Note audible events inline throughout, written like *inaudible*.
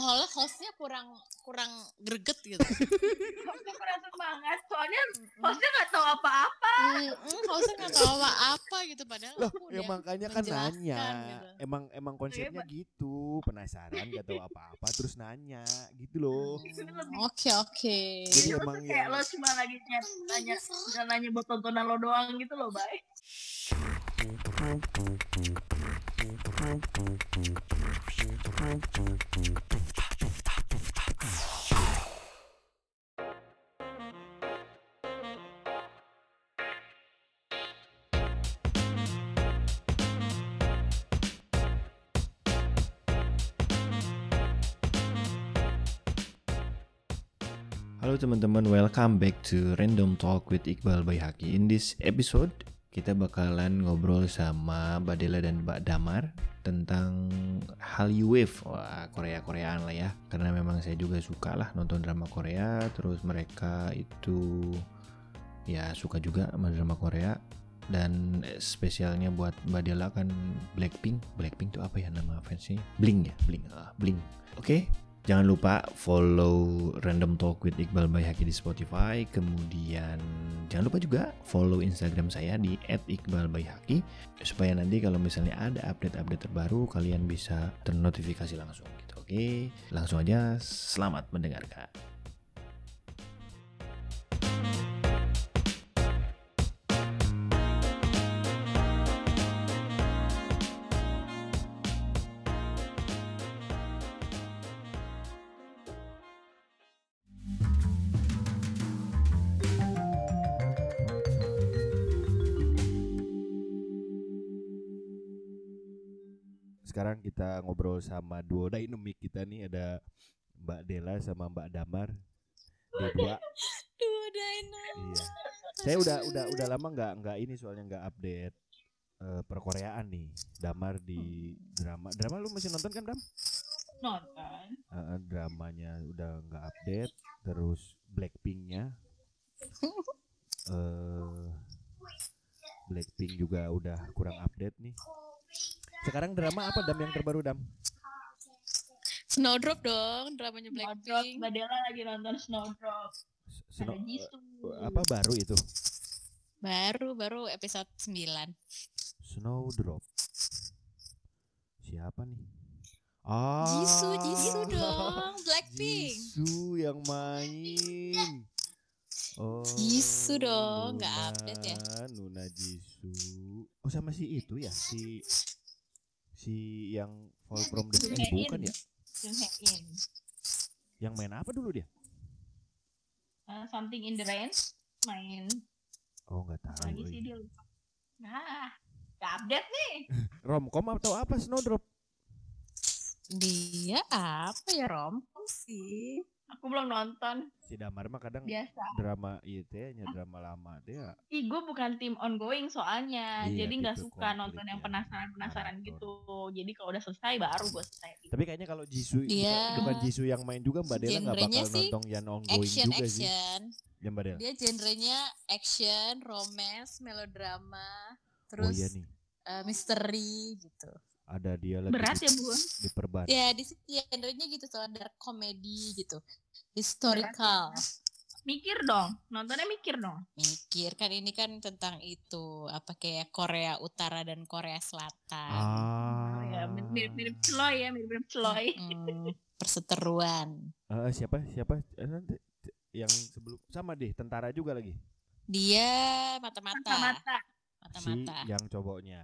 soalnya hostnya kurang kurang greget gitu. Hostnya kurang semangat, soalnya hostnya nggak tahu apa-apa. Mm, hostnya nggak tahu apa-apa gitu padahal Loh, aku ya makanya kan nanya. gitu. Emang emang konsepnya gitu, penasaran gak tahu apa-apa terus nanya gitu loh. Hmm, Oke oke. Jadi emang kayak yang lo cuma lagi nanya, nggak nanya buat tontonan lo doang gitu loh, Bay. Halo teman-teman, welcome back to Random Talk with Iqbal Bayhaki. In this episode, kita bakalan ngobrol sama Mbak Dela dan Mbak Damar tentang Hallyu Wave. Wah, Korea-Koreaan lah ya. Karena memang saya juga suka lah nonton drama Korea, terus mereka itu ya suka juga sama drama Korea. Dan spesialnya buat Mbak Dela kan Blackpink. Blackpink tuh apa ya nama fansnya? Blink ya, Blink. Ah, Blink. Oke, Jangan lupa follow Random Talk with Iqbal Bayhaki di Spotify. Kemudian jangan lupa juga follow Instagram saya di @iqbalbayhaki supaya nanti kalau misalnya ada update-update terbaru kalian bisa ternotifikasi langsung gitu. Oke, langsung aja selamat mendengarkan. Sekarang kita ngobrol sama duo dynamic kita nih ada Mbak Dela sama Mbak Damar. Dua. Duh, Dino. Iya. Saya udah udah udah lama nggak nggak ini soalnya nggak update eh, perkoreaan nih. Damar di drama. Drama lu masih nonton kan, Dam? Nonton. Eh, dramanya udah nggak update. Terus Blackpinknya. *laughs* eh Blackpink juga udah kurang update nih. Sekarang drama apa Dam yang terbaru Dam? Snowdrop dong, dramanya Snowdrop. Blackpink. Mbak Dela lagi nonton Snowdrop. Ada Snow- Jisoo. eh, apa baru itu? Baru baru episode 9. Snowdrop. Siapa nih? Ah, Jisoo, Jisoo dong, Blackpink. Jisoo yang main. Oh. Jisoo dong, nggak update ya? Nuna Jisoo. Oh sama si itu ya, si si yang Fall from the Sky bukan ya? Jung. Yang main apa dulu dia? Uh, something in the rain. Main. Oh nggak tahu. Lagi sih dia lupa. Nah, nggak update nih. *laughs* Romcom atau apa Snowdrop? Dia apa ya romcom sih? Aku belum nonton. Si Damar mah kadang Biasa. drama iya teh nya drama lama teh ya. Ih, gue bukan tim ongoing soalnya. Iya, jadi nggak tipe suka nonton yang ya, penasaran-penasaran gitu. Jadi kalau udah selesai baru gue selesai. Tapi kayaknya kalau Jisoo Dia- bukan, Jisoo yang main juga Mbak Dela nggak bakal sih nonton yang ongoing Action juga sih. action. Ya Mbak Dela. Dia genrenya action, romance, melodrama, Oh terus iya nih. eh, misteri gitu. Ada dia lagi Berat di, ya, Bu? di perban. Ya di situ ya, genrenya gitu soal dark comedy gitu. Historical. Mikir dong. Nontonnya mikir dong. Mikir kan ini kan tentang itu apa kayak Korea Utara dan Korea Selatan. Ah. Oh, ya, mirip-mirip celoy ya, mirip-mirip celoy. Mm, perseteruan. Eh, siapa siapa Eh, nanti yang sebelum sama deh tentara juga lagi. Dia mata-mata. Mata-mata. Si Mata-mata. yang cowoknya.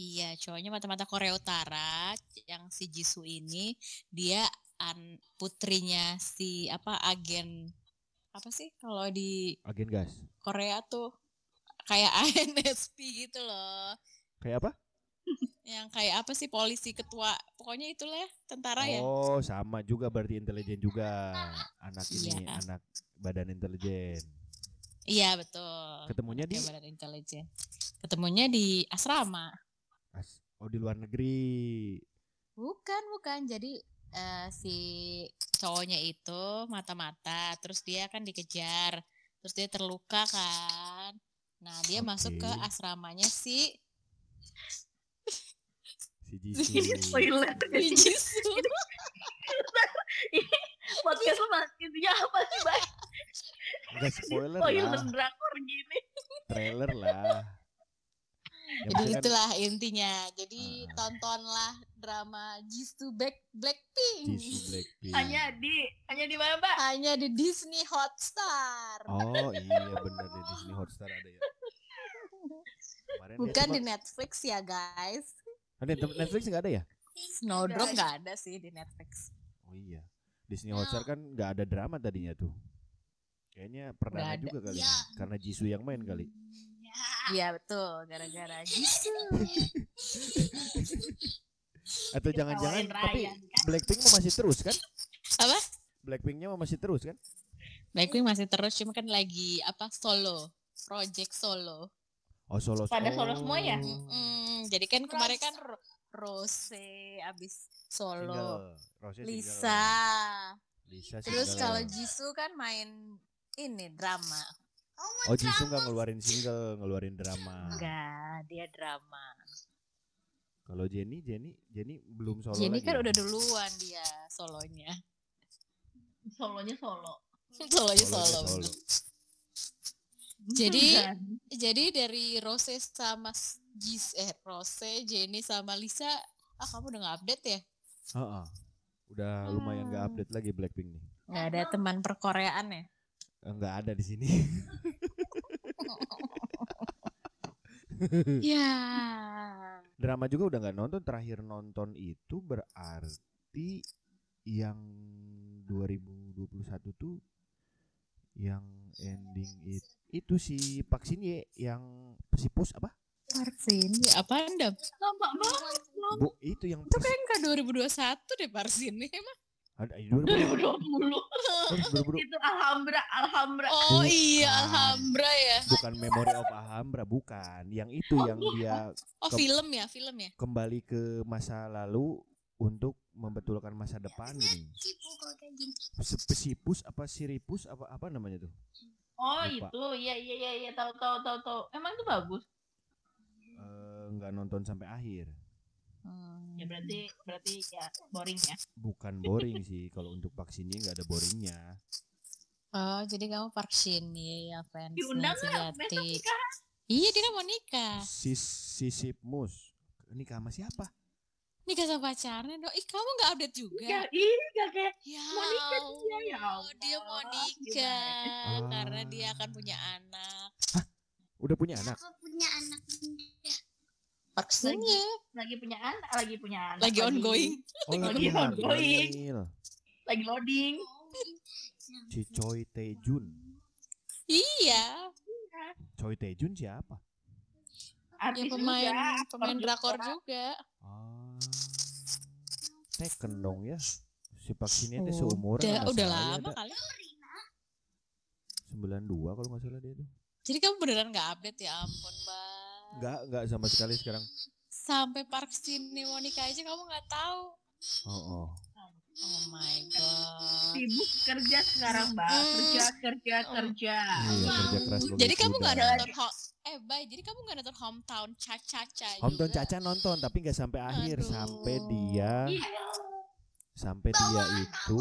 Iya, cowoknya mata-mata Korea Utara yang si Jisoo ini dia an putrinya si apa agen apa sih kalau di Agen gas. Korea tuh kayak *laughs* ANSP gitu loh. Kayak apa? Yang kayak apa sih polisi ketua pokoknya itulah tentara ya. Oh, sama juga berarti intelijen juga. Anak ini Iya. anak badan intelijen. Iya, betul. Ketemunya di badan intelijen. Ketemunya di asrama. As- oh di luar negeri. Bukan, bukan. Jadi eh, si cowoknya itu mata-mata, terus dia kan dikejar, terus dia terluka kan. Nah, dia masuk ke asramanya si Si *laughs* Ini Jisoo. spoiler. si Jisoo. intinya apa sih Bay? Enggak spoiler Spoiler lah, drakor gini. trailer lah. Ya, Jadi kan- itulah intinya. Jadi Ah. tontonlah drama Jisoo Black Blackpink. Jisoo Blackpink. Hanya di hanya di mana Mbak? Hanya di Disney Hotstar. Oh iya bener di Disney Hotstar ada ya. Kemarin Bukan di Netflix ya guys. Ada di Netflix nggak ada ya? Snowdrop Nggak nggak ada sih di Netflix. Oh iya. Disney Hotstar kan nggak ada drama tadinya tuh. Kayaknya ada. juga kali ini, karena Jisoo yang main kali. Iya betul, gara-gara Jisoo. Atau jangan-jangan tapi Ryan, kan? Blackpink mau masih terus kan? Apa? Blackpinknya mau masih terus kan? Blackpink masih terus, cuma kan lagi apa solo, project solo. Oh solo. Pada solo semua ya? oh, Mm-mm, jadi kan kemarin kan Ro- Rose abis solo. Rose. Lisa. Lisa Terus kalau Jisoo kan main ini drama. Oh Jisoo nggak ngeluarin single, ngeluarin drama. Enggak, dia drama. Kalau Jenny, Jenny, Jenny belum solo Jenny lagi. kan ya? udah duluan dia solonya. Solonya solo. *laughs* Solonya Solo solo. Jadi- Jadi dari Rose sama Jis eh Rose, Jenny sama Lisa, ah kamu udah nggak update ya? Heeh. Udah lumayan nggak Hmm. update lagi Blackpink nih. Nggak ada teman perkoreaan ya? Eh, Nggak ada di sini. *laughs* Ya. *laughs* Drama juga udah nggak nonton. Terakhir nonton itu berarti yang 2021 tuh yang ending it, itu si Pak Shin Ye yang si pus apa? Parsin, ya apa anda? lama banget. Bu, itu yang Itu kayak nggak 2021 deh Parsin emang. Ada eh, 2020. 2020. Eh, 2020. Itu Alhambra, Alhambra. Oh iya, Bukan. Alhambra ya. bukan Memory of Alhambra bukan yang itu yang dia Oh film ya, film ya. kembali ke masa lalu untuk membetulkan masa depan gini Se- pesipus apa siripus apa apa namanya tuh Oh Lupa. itu, iya iya iya iya tahu tahu tahu tahu. Emang itu bagus. Eh, nggak nonton sampai akhir Hmm. Ya berarti berarti ya boring ya. bukan boring sih kalau untuk vaksinnya nggak ada boringnya Oh, jadi kamu Ye ya fans Diundang nggak besok nikah? Iya, dia mau nikah. sis sisipmus ini sama siapa Nikah sama pacarnya dong. Ih, kamu nggak update juga? Ya iya kayak Ya, Mau nikah dia, ya Allah, dia mau nikah gimana? karena dia akan punya anak. udah punya anak Park Shin Ye lagi punya anak, lagi punya anak. lagi ongoing. *laughs* oh Lagi ongoing. hamil Lagi loading. si Choi Taejun Iya, Choi Taejun siapa Artis yang pemain juga, pemain drakor juga. juga. ah Tekken dong ya si vaksinnya itu seumuran Udah, udah lama ada kali. 92 kalau nggak salah dia tuh Jadi kamu beneran nggak update ya ampun, Bang. Nggak nggak sama sekali sekarang Sampai Park nikah aja kamu nggak tahu. oh oh Oh my god. Sibuk kerja sekarang, Mbak. Hmm. Kerja, kerja, kerja. iya kerja keras Jadi kamu nggak udah. nonton ho- eh bye, jadi kamu nggak nonton hometown Cha-Cha-Cha Hometown juga? Caca nonton tapi nggak sampai akhir Aduh. sampai dia Iya. sampai dia itu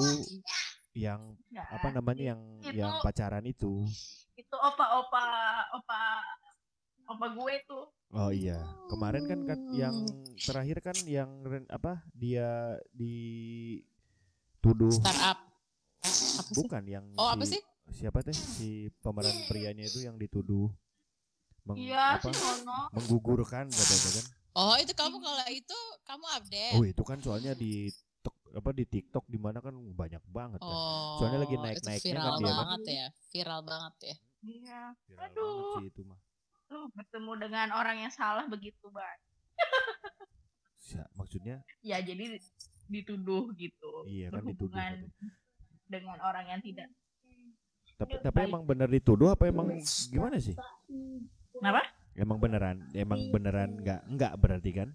yang Nggak, apa namanya yang Itu- yang pacaran itu Itu opa-opa, opa, opa gue tuh. oh iya kemarin kan, kan yang terakhir kan yang ren- apa dia dituduh startup. Apa sih? bukan yang Oh, apa si- sih? siapa teh si pemeran prianya itu yang dituduh meng- Iya, apa si menggugurkan katanya kan Oh, itu kamu kalau itu kamu update. oh itu kan soalnya di apa di TikTok di mana kan banyak banget kan Oh, Soalnya lagi naik-naiknya viral kan dia kan. banget ya, viral banget ya. Iya. Viral Aduh. banget sih itu mah Lu bertemu dengan orang yang salah begitu, Bang. Sa- maksudnya Ya, jadi dituduh gitu. iya kan dituduh dengan orang yang tidak. tapi Baik. tapi emang bener dituduh apa emang gimana sih Kenapa? emang beneran emang beneran nggak nggak berarti kan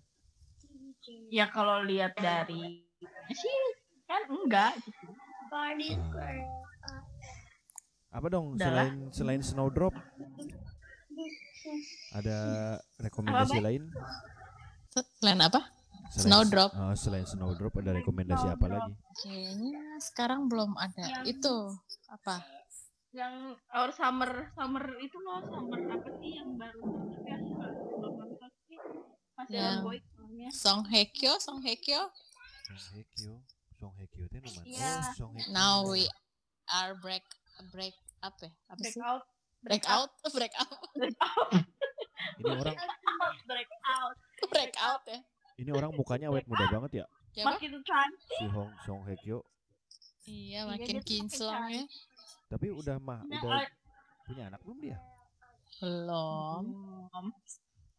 Ya kalau lihat dari sih kan enggak gitu. apa dong selain selain snowdrop ada rekomendasi Apa, lain Selain apa? Selain- Snowdrop. Oh, selain Snowdrop ada rekomendasi apa Snowdrop. lagi? Kayaknya sekarang belum ada. Yang- Itu apa? Yang Our Summer Summer itu loh Summer apa sih yang baru tapi aku nggak belum nonton sih. Masih Yang- ongoing soalnya. Song Hye Kyo, Song Hye Kyo. Song Hye Kyo. Song Hye Kyo nu mana? Iya. Oh, Song Hye Kyo. Now we are break break up ya? Apa Break sih? out, Break out, break *laughs* out, break out, Ini orang break out. break out ya. ini orang mukanya awet muda banget ya. Siapa? Makin cantik. Si Hong Song Hye Kyo. Iya, Iya, makin kinclong ya. Tapi udah mah Nah, udah ah, punya anak belum dia? Belum.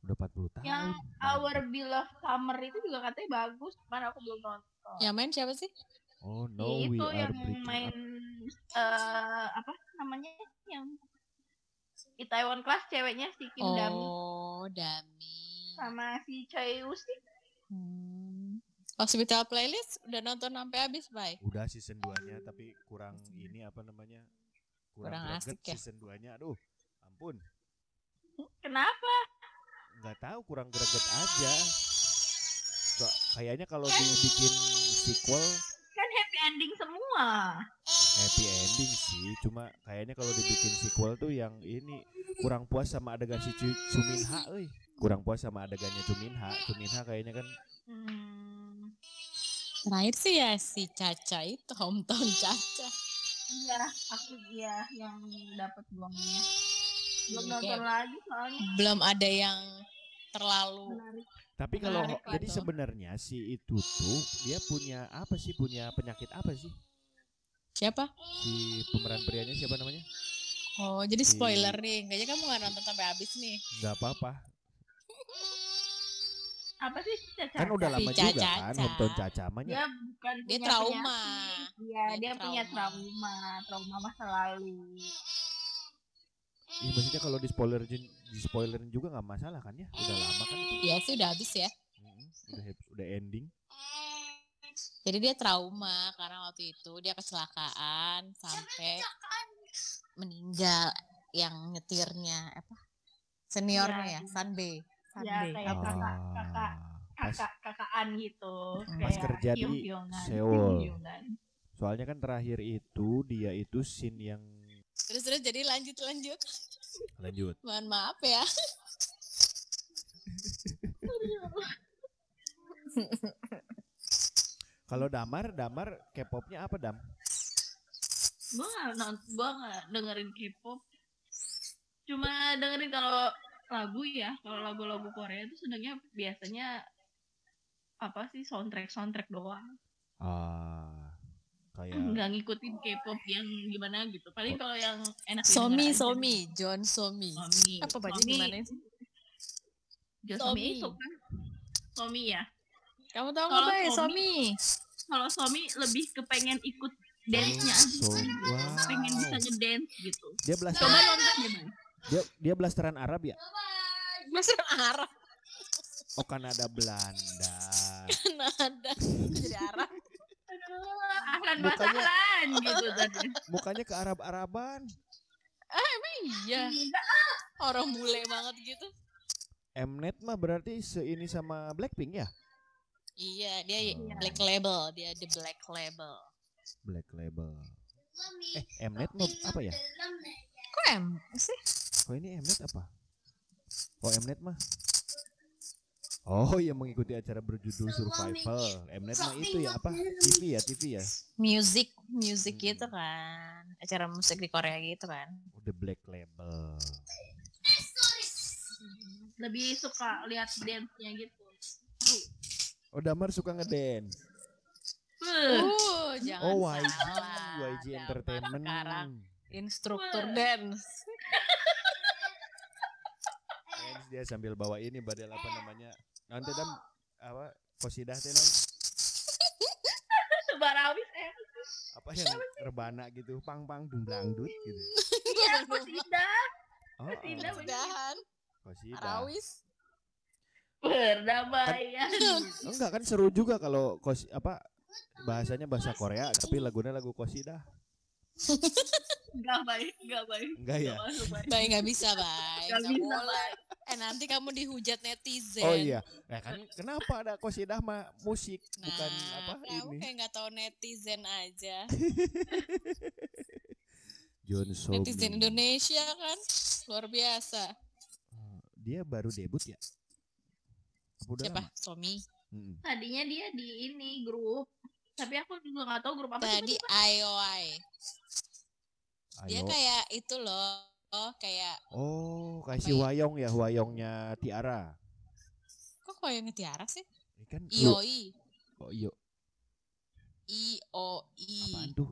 Udah 40 tahun. Yang Our Beloved Summer itu juga katanya bagus, cuman aku belum nonton. Yang main siapa sih? Oh Ya, no, we itu are yang main up. eh apa namanya yang di Taiwan Class ceweknya si Kim Dami Oh, Dami. sama si Choi sih. Hmm. Hospital Playlist udah nonton sampai habis, Bay. Udah season 2-nya tapi kurang ini apa namanya? Kurang, Kurang greget asik ya? season 2-nya. Aduh, ampun. Kenapa? nggak tahu kurang greget aja. So, kayaknya kalau dibikin sequel Kan happy ending semua. Happy ending sih, cuma kayaknya kalau dibikin sequel tuh yang ini kurang puas sama adegan si Chu, Chu Min Ha, euy. Kurang puas sama adegannya Chu Min Ha. Chu Min Ha kayaknya kan Hmm, Terakhir sih ya si Caca itu, *laughs* hometown Caca. iya, aku iya yang dapat buangnya. Belum Iya, nonton lagi soalnya. Belum ada yang terlalu Menarik. Tapi kalau Menarik jadi sebenarnya si itu tuh dia punya apa sih? Punya penyakit apa sih? Siapa? Si pemeran prianya siapa namanya? Oh, jadi spoiler nih. Kayaknya kamu gak nonton sampai habis nih. Nggak apa-apa. Apa sih Caca? Kan udah Si lama Caca. juga kan hometown Caca amanya. Dia bukan Dia punya trauma. Iya, Dia dia, punya trauma. trauma, trauma masa lalu. Iya maksudnya kalau di spoiler di spoilerin juga nggak masalah kan ya? Udah lama kan itu. Iya sih udah habis ya. Mm-mm, Udah udah ending. Jadi dia trauma karena waktu itu dia kecelakaan sampai meninggal yang nyetirnya apa? Seniornya ya, Iya. Sunbe. Ya, Sunbe. kayak apa? kakak, kakak, Ah, pas kakak, kakaan gitu. Hmm. Pas kayak kerja di Seoul. soalnya kan terakhir itu dia itu scene yang Terus terus jadi lanjut lanjut. lanjut. Mohon maaf ya. *laughs* Kalau Damar, Damar K-popnya apa Dam? Gua gak, non- gua gak dengerin K-pop. Cuma dengerin kalau lagu ya, kalau lagu-lagu Korea itu sebenarnya biasanya apa sih soundtrack soundtrack doang. Ah, kayak Nggak ngikutin K-pop yang gimana gitu. Paling kalau yang enak Somi didengar aja. Somi, John Somi. Somi. Apa baju Somi. gimana sih? John Somi. Somi kan? Somi ya. Kamu tahu Kalau nggak, Bay? Somi- Somi? Kalau Somi lebih ke pengen ikut dance-nya Oh, aja. Somi. Wow. Pengen bisa ngedance gitu. dia belas Coba nonton ya, Bang. dia dia blasteran Arab ya? Bahasa Arab. Oh Kanada Belanda. Nada. Jadi Arab. Aduh, ahlan Mukanya- masalan gitu tadi. Mukanya ke Arab-Araban. Iya. Orang bule banget gitu. Mnet mah berarti seini sama Blackpink ya? Iya, dia Oh. black label, dia the black label. Black Label. Eh, Mnet mah apa ya? Kok em sih? Oh ini Mnet apa? Oh Mnet mah Oh yang mengikuti acara berjudul Survival Mnet mah itu ya apa? TV ya TV ya Music, music Hmm. gitu kan. Acara musik di Korea gitu kan. Oh, The Black Label Lebih suka lihat dance-nya gitu. Oh Damar suka ngedance Uh, jangan Oh YG salah. YG Damar Entertainment Sekarang instruktur dance. Dance dia sambil bawa ini badal apa namanya Nanti dam apa Kosidah teh non Sebarawis eh. apa yang rebana gitu pang pang dung dangdut gitu Iya, Kosidah. oh, Kosidah oh, Kosidah Arawis. Perdamaian. *laughs* enggak kan seru juga kalau kos apa bahasanya bahasa Korea tapi lagunya lagu Kosidah Enggak baik, enggak baik. enggak ya baik. Bay nggak bisa, Bay. Nggak Nggak bisa, boleh. nanti kamu dihujat netizen. Oh iya, eh kan kenapa ada kosidah mah musik Nah, bukan apa kamu ini? kayak nggak tahu netizen aja. *laughs* John. Netizen Indonesia kan luar biasa. Eh, Dia baru debut ya? Udah Siapa? lama? Somi. Mm-mm. Tadinya dia di ini grup, tapi aku juga nggak tahu grup apa. Tadi IOI. Dia kayak itu loh. Oh, kayak Oh, kayak si ya? Wayong ya, Wayongnya Tiara. kok koyongnya Tiara sih? Ini kan IOI. Oh, iyo. IOI. Apaan tuh?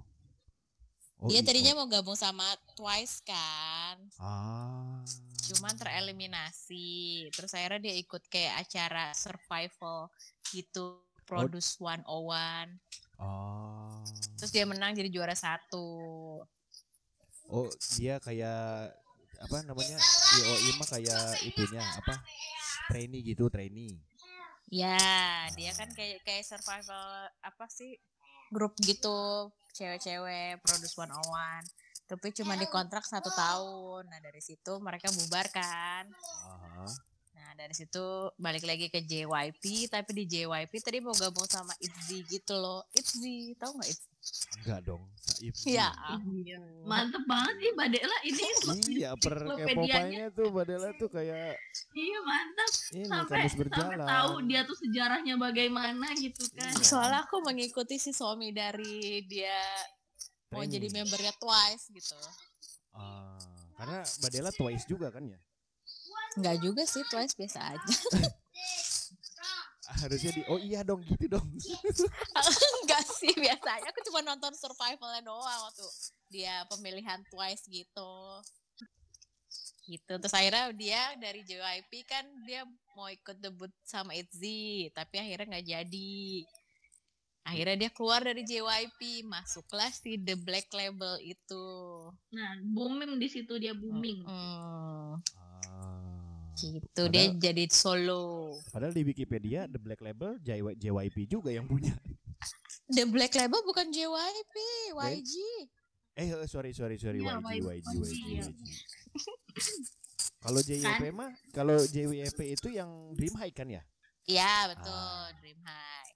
Oh, Dia tadinya mau gabung sama Twice kan. Ah. Cuman tereliminasi. Terus akhirnya dia ikut kayak acara survival gitu. Produce 101. Oh. Terus dia menang jadi juara satu. Oh, dia kayak apa namanya? IOI mah kayak itunya apa? Trainee gitu, trainee. Ya, dia kan kayak kayak survival apa sih? Grup gitu, cewek-cewek Produce 101. Tapi cuma dikontrak satu tahun. Nah dari situ mereka bubar kan. Aha. Nah dari situ balik lagi ke JYP. Tapi di JYP tadi mau gabung sama ITZY gitu loh. ITZY, tau nggak ITZY? Enggak dong. Saif. Ya Iya. Mantep banget sih Badela ini. Iya, per. K-popanya tuh Badela tuh kayak Iya mantap. ini Sampai sampai berjalan. tahu dia tuh sejarahnya bagaimana gitu kan. Iya. Soalnya aku mengikuti si Somi dari dia mau Trainee. jadi membernya Twice gitu. Ah, karena Badela Twice juga kan ya? Enggak juga sih Twice biasa aja. *laughs* Harusnya di Oh iya dong gitu dong. *laughs* Enggak sih biasanya aku cuma nonton survivalnya doang waktu dia pemilihan Twice gitu. Gitu. Terus akhirnya dia dari JYP kan dia mau ikut debut sama ITZY, tapi akhirnya nggak jadi. Akhirnya dia keluar dari JYP, masuklah si The Black Label itu. Nah, booming di situ dia booming. Hmm, Ah. gitu dia Padahal- jadi solo. Padahal di Wikipedia The Black Label JY JYP juga yang punya. The Black Label bukan JYP, YG. Eh eh, sorry sorry sorry Iya, YG YG YG, YG. YG. Kalau JYP mah kalau JYP itu yang Dream High kan ya? Iya betul, Ah. Dream High.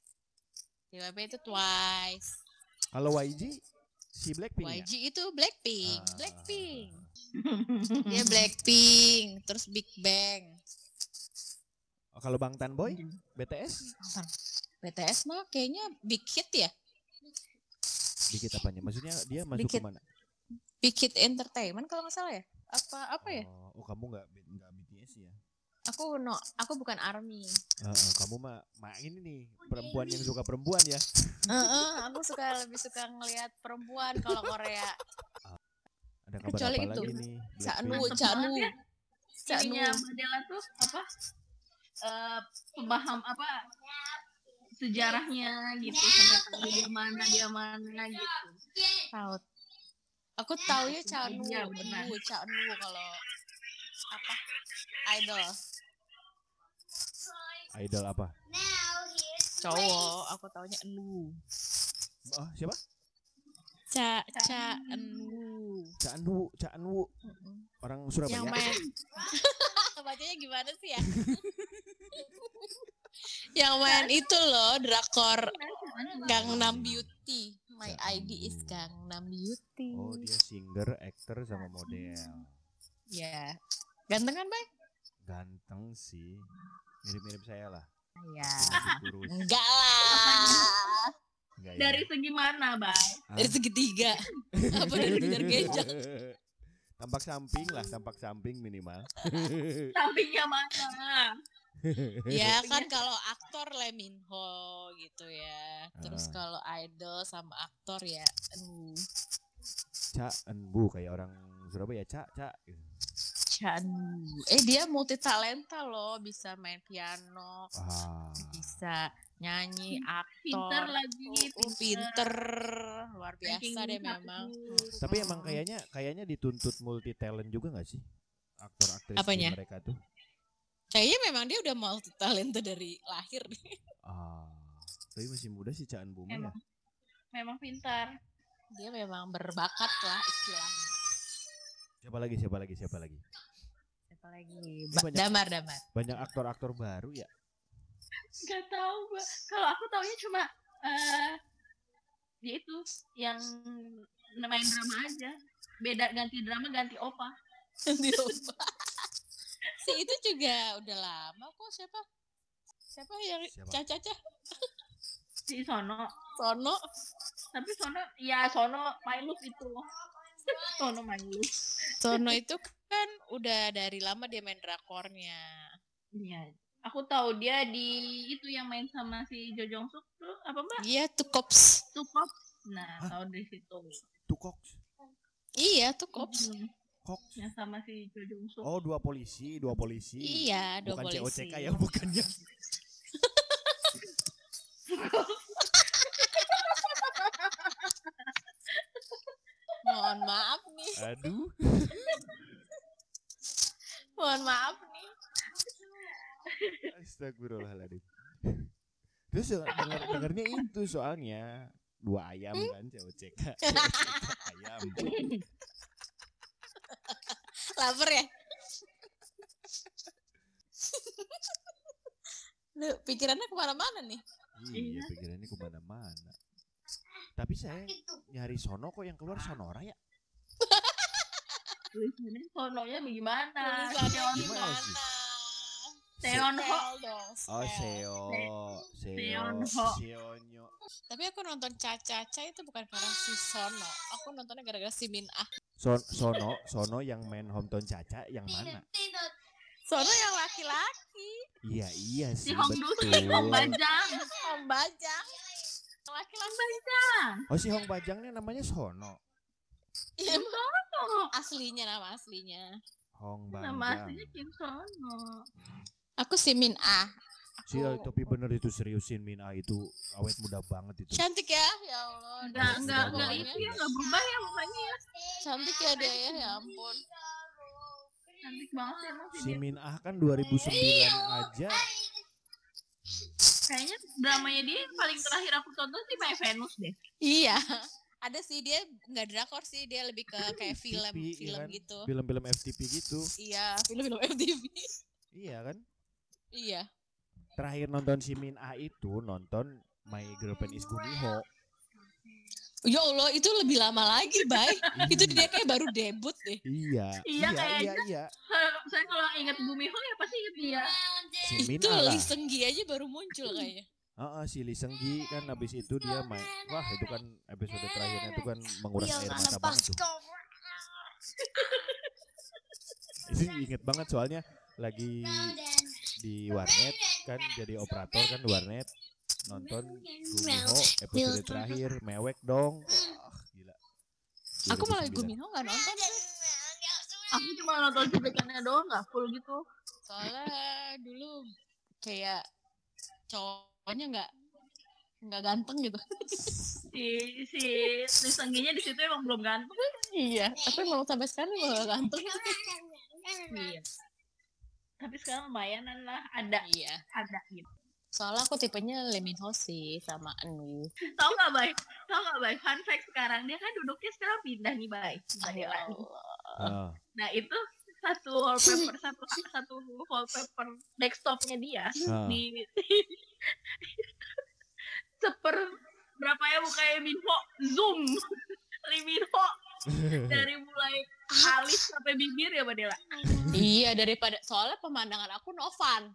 JYP itu Twice. Kalau YG si Blackpink ya? YG itu Blackpink, Ah. Blackpink. *laughs* Dia Blackpink, terus Big Bang. Oh, kalau Bangtan Boy BTS BTS mah kayaknya Big Hit ya, dikit apanya? Maksudnya dia masuk ke mana? Big Hit Entertainment kalau nggak salah ya. Apa apa ya? Oh, oh, kamu nggak ya? Aku no, aku bukan ARMY. Eh, eh, kamu mah mah ini nih perempuan yang suka perempuan ya? Heeh, aku suka lebih suka ngelihat perempuan kalau Korea. Ada kabar Kecuali apa itu. lagi nih? Ya. Caknu. Ininya Badela tuh apa? Eh pembaham apa? Sejarahnya gitu sampai dia mana dia mana gitu. Tahu. Aku tahu ya. Iya, benar. Aduh, Caknu kalau apa? Idol. Idol apa? Cowok, aku taunya Enu. Oh, siapa? Ca Ca Enu. Cak Anwu, Cak Anwu, orang Surabaya. Yang main *laughs* Bacanya gimana sih ya? *laughs* yang main itu loh drakor Gangnam Beauty. My ID is Gangnam Beauty. Oh, dia singer, actor sama model. Ya. Ganteng kan, Bay? Ganteng sih. Mirip-mirip saya lah. Ya. Kurus. *laughs* Enggak lah. Enggak ya? Dari segi mana, Bay? Hah? Dari segitiga. *laughs* Apa dari kejar gejang? tampak samping lah, tampak samping minimal. *laughs* Sampingnya mana? ya kan kalau aktor Lee Min Ho gitu ya. Terus Ah. kalau idol sama aktor ya aduh, Cak Enbu kayak orang Surabaya, Cak, Cak. Chan. Eh dia multi talenta loh, bisa main piano, Ah. bisa nyanyi, Pinter aktor. lagi, Oh, oh, pinter, luar biasa deh memang. Tapi emang kayaknya kayaknya dituntut multi talent juga nggak sih? Aktor-aktris di Apanya? mereka tuh. Kayaknya memang dia udah multi talenta dari lahir. Ah. Tapi masih muda sih Cak Enbu mah ya. Emang. Memang pintar. Dia memang berbakat lah istilahnya. Siapa lagi? Siapa lagi? Siapa lagi? Siapa Apalagi ba- banyak- damar damar. Banyak aktor-aktor baru ya. Gak tahu, Mbak. Kalau aku taunya cuma eh dia itu yang main drama aja. Beda ganti drama ganti opa. Di rumah. *laughs* si itu juga udah lama kok siapa? Siapa yang Siapa? Caca Si Sono. Sono? Tapi Sono ya Sono Mailus itu. *laughs* Sono Mailus. Sono itu kan udah dari lama dia main drakornya. Iya. Aku tahu dia di itu yang main sama si Jo Jong Suk tuh apa Mbak? Iya tuh kops. Tukop. Nah, Hah? tahu di situ. Tukok, Iya tuh kops. Hmm, kok. yang sama si Jo Jong Suk. Oh, dua polisi, dua polisi. Iya, dua Bukan polisi. COCK ya, bukannya. *laughs* Mohon maaf. Aduh. *laughs* Mohon maaf nih. Astagfirullahaladzim. Terus denger, dengernya itu soalnya dua ayam kan COCK. ayam. Lapar ya? Lu pikirannya ke mana-mana nih. Iya, pikirannya ke mana-mana. Tapi saya nyari Sono kok yang keluar Sonora ya? Tulisannya sononya bagaimana? Tulisannya sih? Seonho. Oh. Seo, Seo, Seonho. Seonyo. Tapi aku nonton Caca-Caca itu bukan karena si Sono. Aku nontonnya gara-gara si Min Ah. Son, Sono, Sono yang main hometown Caca yang mana? Sono yang laki-laki. Iya, iya Si sih, Hong Du si betul. Hong Bajang. Om Bajang. Laki-laki. Bajang. Oh, si Hong Bajangnya namanya Sono. Iya, Sono. aslinya nama aslinya. Hong Nama Bajang. aslinya Kim Sono. Aku si Min Ah. Si tapi bener itu seriusin Mina itu awet muda banget itu. Cantik ya, ya Allah. Enggak enggak Sudah enggak itu ya enggak berubah ya mukanya ya. Cantik ya dia ya, ya ampun. Cantik banget ya emang sih Si. Min Ah kan 2009 aja. Kayaknya dramanya dia yang paling terakhir aku tonton sih My Venus deh. Iya. Ada sih dia nggak drakor sih, dia lebih ke *laughs* kayak film FTP, film ya kan? gitu. Film-film FTP gitu. Iya, film-film FTV. Iya kan? iya. Terakhir nonton si Min Ah itu nonton My Girlfriend is Gumiho. Ya Allah, itu lebih lama lagi, Bay. *laughs* itu dia kayak baru debut deh. Iya, Iya, iya, iya, kayaknya. iya. Saya, saya kalau ingat Bumi Ho ya pasti ingat dia. Si Itu. Lee Seung-gi aja baru muncul kayaknya. Heeh, si Lee Seung Gi kan habis itu dia main. Wah, itu kan episode terakhirnya itu kan menguras air mata banget tuh. *laughs* Itu inget banget soalnya lagi di warnet kan jadi operator kan di warnet nonton Gumiho episode terakhir mewek dong. Wah, gila. Aku malah 2009. Guminho nggak nonton. Aku cuma nonton cuplikannya doang nggak full gitu. Soalnya dulu kayak cowoknya nggak nggak ganteng gitu. Si si si Sengginya di situ emang belum ganteng. iya, tapi mau sampai sekarang emang nggak ganteng. Iya. Tapi sekarang lumayanan lah ada iya. ada gitu. Soalnya aku tipenya Lee Min Ho sih sama Anu. Tahu nggak Bay? Tahu nggak Bay? Fun fact sekarang dia kan duduknya sekarang pindah nih Bay. Ya Bay. Allah. Ah, Nah itu satu wallpaper satu satu wallpaper desktopnya dia ah. di seper berapa ya mukanya Minho zoom. *laughs* Lee Minho. Dari mulai alis sampai bibir ya Mbak Dela? Iya daripada soalnya pemandangan aku Novan.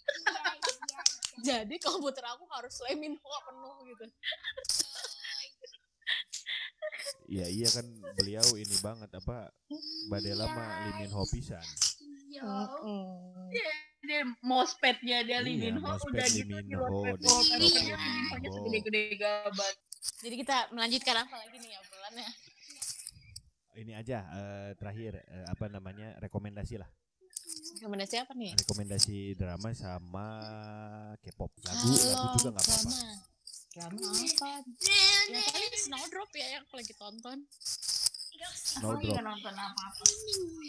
*laughs* Jadi komputer aku harus Lee penuh gitu. Iya iya kan beliau ini banget apa Badela mah Lee Min Ho pisan. Dia mouspadnya dia Lee Iya, Minho mousepad udah gitu di wallpaper desktop wallpapernya Ho. segede-gede gaban Jadi kita melanjutkan apa lagi nih obrolannya? Ini aja eh, terakhir eh, apa namanya rekomendasi lah. Rekomendasi apa nih? Rekomendasi drama sama K-pop. Lagu lagu juga nggak apa-apa. drama. Drama apa? Ya paling Snowdrop ya yang aku lagi tonton. Snowdrop. aku nonton apa-apa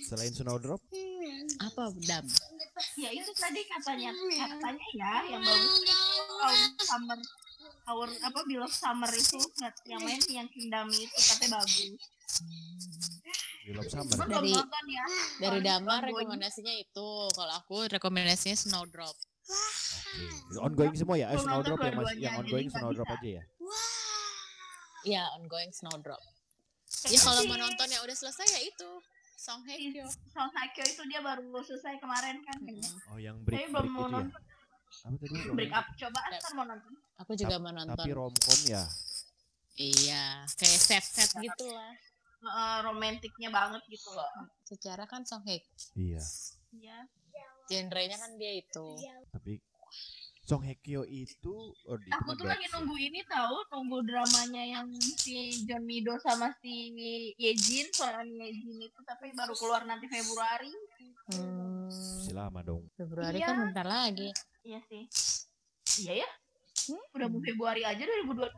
Selain Snowdrop, Apa Dam? ya itu tadi katanya katanya ya yang bagus itu our summer our apa Beloved Summer itu yang main yang Kingdom itu katanya bagus Love Summer. Dari- nonton ya. Dari Damar rekomendasinya itu. Kalau aku rekomendasinya Snowdrop. Oke. Ongoing semua ya? Eh, Snowdrop yang masih yang ongoing Snowdrop bisa. aja ya? Iya, ongoing Snowdrop. Ya kalau mau nonton yang udah selesai ya itu Song Hye Kyo. Song Hye itu dia baru selesai kemarin kan. kayaknya. Oh, yang Tapi break belum break mau itu ya? nonton. Apa tadi? Break up coba ntar mau nonton. Aku juga mau nonton. Tapi romcom ya. Iya, kayak set-set gitu lah. Eh, romantiknya banget gitu loh. Secara kan Song Hye Iya. Iya. genrenya kan dia itu. Tapi Song Hye Kyo itu oh, Aku tuh lagi nunggu ini tahu, nunggu dramanya yang si John Mido sama si Yejin, soal Yejin itu tapi baru keluar nanti Februari. Hmm, Masih lama dong. Februari Iya. kan bentar lagi. Iya sih. Iya ya? Udah mau Februari aja 2022.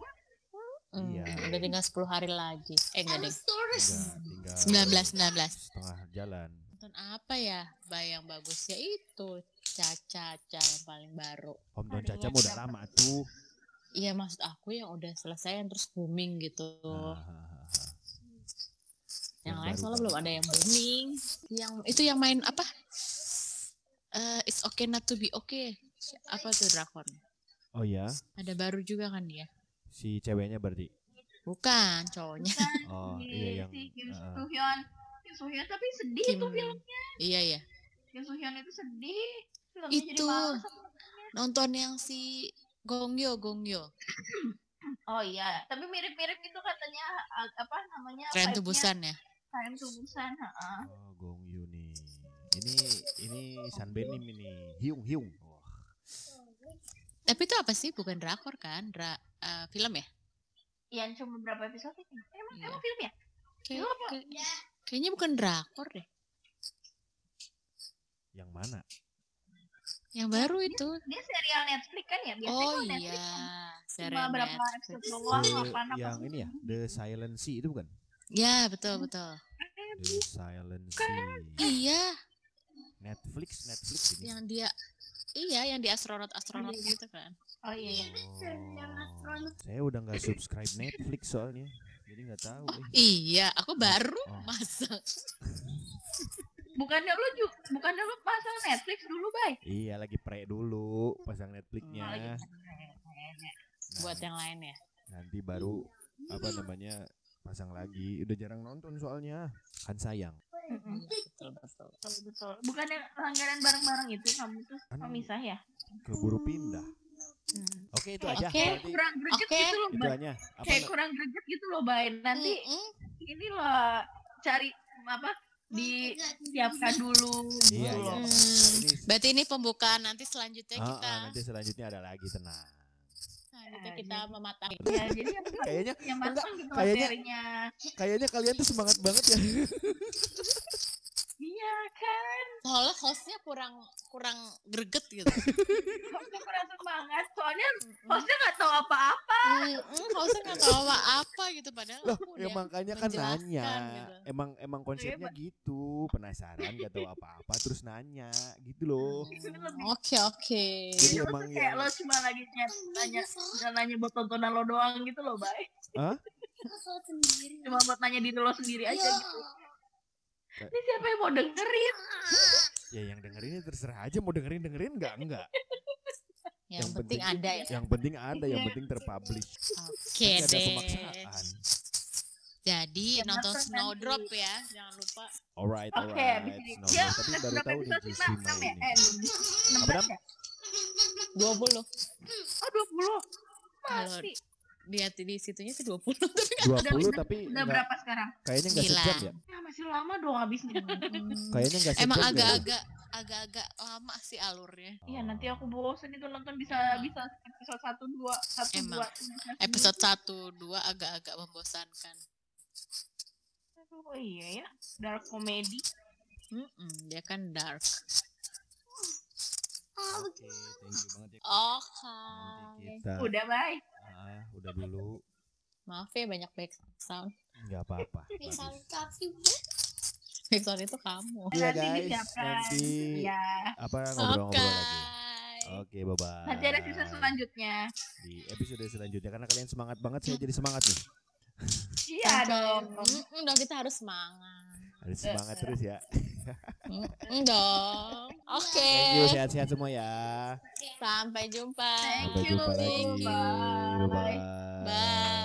Hmm, Iya. Udah tinggal 10 hari lagi. Eh enggak deh. Tinggal, tinggal 19 19. setengah jalan. Nonton apa ya? Bayang bagus ya itu Caca Caca yang paling baru. Om Don Caca udah lama tuh. Iya maksud aku yang udah selesai yang terus booming gitu. Ah, ah, ah, ah. yang yang lain soalnya belum ada yang booming. Yang itu yang main apa? Eh, it's okay not to be okay. Apa tuh drakon? Oh ya, Ada baru juga kan dia? si ceweknya berarti. Bukan cowoknya. *laughs* Oh Si- iya yang si Kim. Soo Hyun. Kim Soo Hyun tapi sedih Kim. tuh filmnya. Iya iya. Kim Soo Hyun itu sedih. Itu. Nonton yang si Gongyo Gongyo. *clears throat* Oh iya, tapi mirip-mirip itu katanya apa namanya? Tren Tubusan ya. Tren Tubusan, heeh. Oh Gong Yu nih. Ini ini Sanbenim ini. Hyung Hyung. Wah, Tapi itu apa sih? Bukan drakor kan? Dra eh, film ya? Yang cuma berapa episode ini? Emang Iya. emang film ya? Kayak- Film apa? kayak- kayaknya bukan drakor deh. yang mana? Yang baru itu. Dia serial Netflix kan ya? Biasanya Oh kalau Netflix iya. cuma Serial berapa Netflix. episode doang, apa apa. yang ini ya, The Silent Sea itu bukan? Ya betul betul. The Silent Sea. Iya. Netflix, Netflix ini. Yang dia Iya, yang di astronot astronot Iya. gitu kan. Oh iya. iya. Oh, saya udah nggak subscribe Netflix soalnya, jadi nggak tahu. Oh eh. iya, aku baru Oh. masuk. *laughs* Bukannya lu juga, bukannya lu pasang Netflix dulu, Bay? Iya lagi pre dulu pasang Netflixnya. Oh. Nah, Buat yang lain ya. nanti baru apa namanya pasang lagi. Udah jarang nonton soalnya kan sayang. Betul betul. Betul, betul. Bukannya langganan bareng-bareng itu kamu tuh Kan pemisah ya? keburu pindah. Oke itu aja. Oke. Berarti Kurang greget Oke. gitu loh, itu. Apa Kayak kurang greget gitu loh, Bay. Nanti Mm-mm. ini loh cari apa disiapkan dulu gitu Iya, iya. loh. Hmm, Berarti ini pembukaan nanti selanjutnya kita ah, nanti selanjutnya ada lagi tenang. selanjutnya kita mematahkan. Ya, jadi yang Kayaknya yang enggak, gitu kayaknya- materinya. kayaknya kalian tuh semangat banget ya. *laughs* Iya kan? Soalnya hostnya kurang kurang greget gitu. *laughs* Aku kurang semangat. Soalnya hostnya nggak tahu apa-apa. Mm-mm, hostnya nggak tahu apa apa gitu padahal Loh, aku ya makanya kan nanya. gitu. Emang emang konsepnya gitu, penasaran gak tahu apa-apa terus nanya gitu loh. Oke oke. Jadi Lu emang kayak yang lo cuma lagi nanya nggak nanya buat tontonan lo doang gitu loh, Bay. Hah? Cuma buat nanya diri lo sendiri aja gitu. Ini siapa yang mau dengerin? ya yang dengerin terserah aja mau dengerin dengerin nggak enggak. Yang, yang penting, penting- ada ya. Yang penting ada, yang penting terpublish. Oke Nggak ada deh. pemaksaan. Jadi Ya, nonton Snowdrop ya, jangan lupa. Alright, Oke, alright. abis ini. Snowball. Ya, Tapi baru tahu sih, Jisima Enam ya? ini. Eh, 16 Apa, Dam? ya? 20. Oh, 20. Kalau Masih. Lihat di situnya sih 20 tapi 20 Udah- tapi Udah enggak, berapa sekarang? kayaknya enggak sejam ya. Ya, masih lama dong habisnya. *laughs* Kayaknya enggak sejam. Emang agak-agak agak-agak lama sih alurnya. Iya, nanti aku bosen itu nonton bisa bisa episode 1 2 1 Emang. 2. Episode 1 2 agak-agak membosankan. Oh iya ya, dark comedy. Mm-mm, dia kan dark. Oke, thank you banget ya. Oke. Nanti kita Udah, bye. ah, udah dulu. Maaf ya banyak back sound. Enggak apa-apa. bagus. Back sound *laughs* itu kamu. Iya Nanti guys, nanti Iya. apa ngobrol-ngobrol lagi. Oke, bye bye. Nanti ada season selanjutnya. Di episode selanjutnya karena kalian semangat banget saya jadi semangat nih. Iya dong. Dong kita harus semangat. Harus semangat terus ya. Mm, dong. Oke. Thank you sehat-sehat semua ya. Sampai jumpa. Thank Sampai you, jumpa lagi. Bye. Bye. Bye.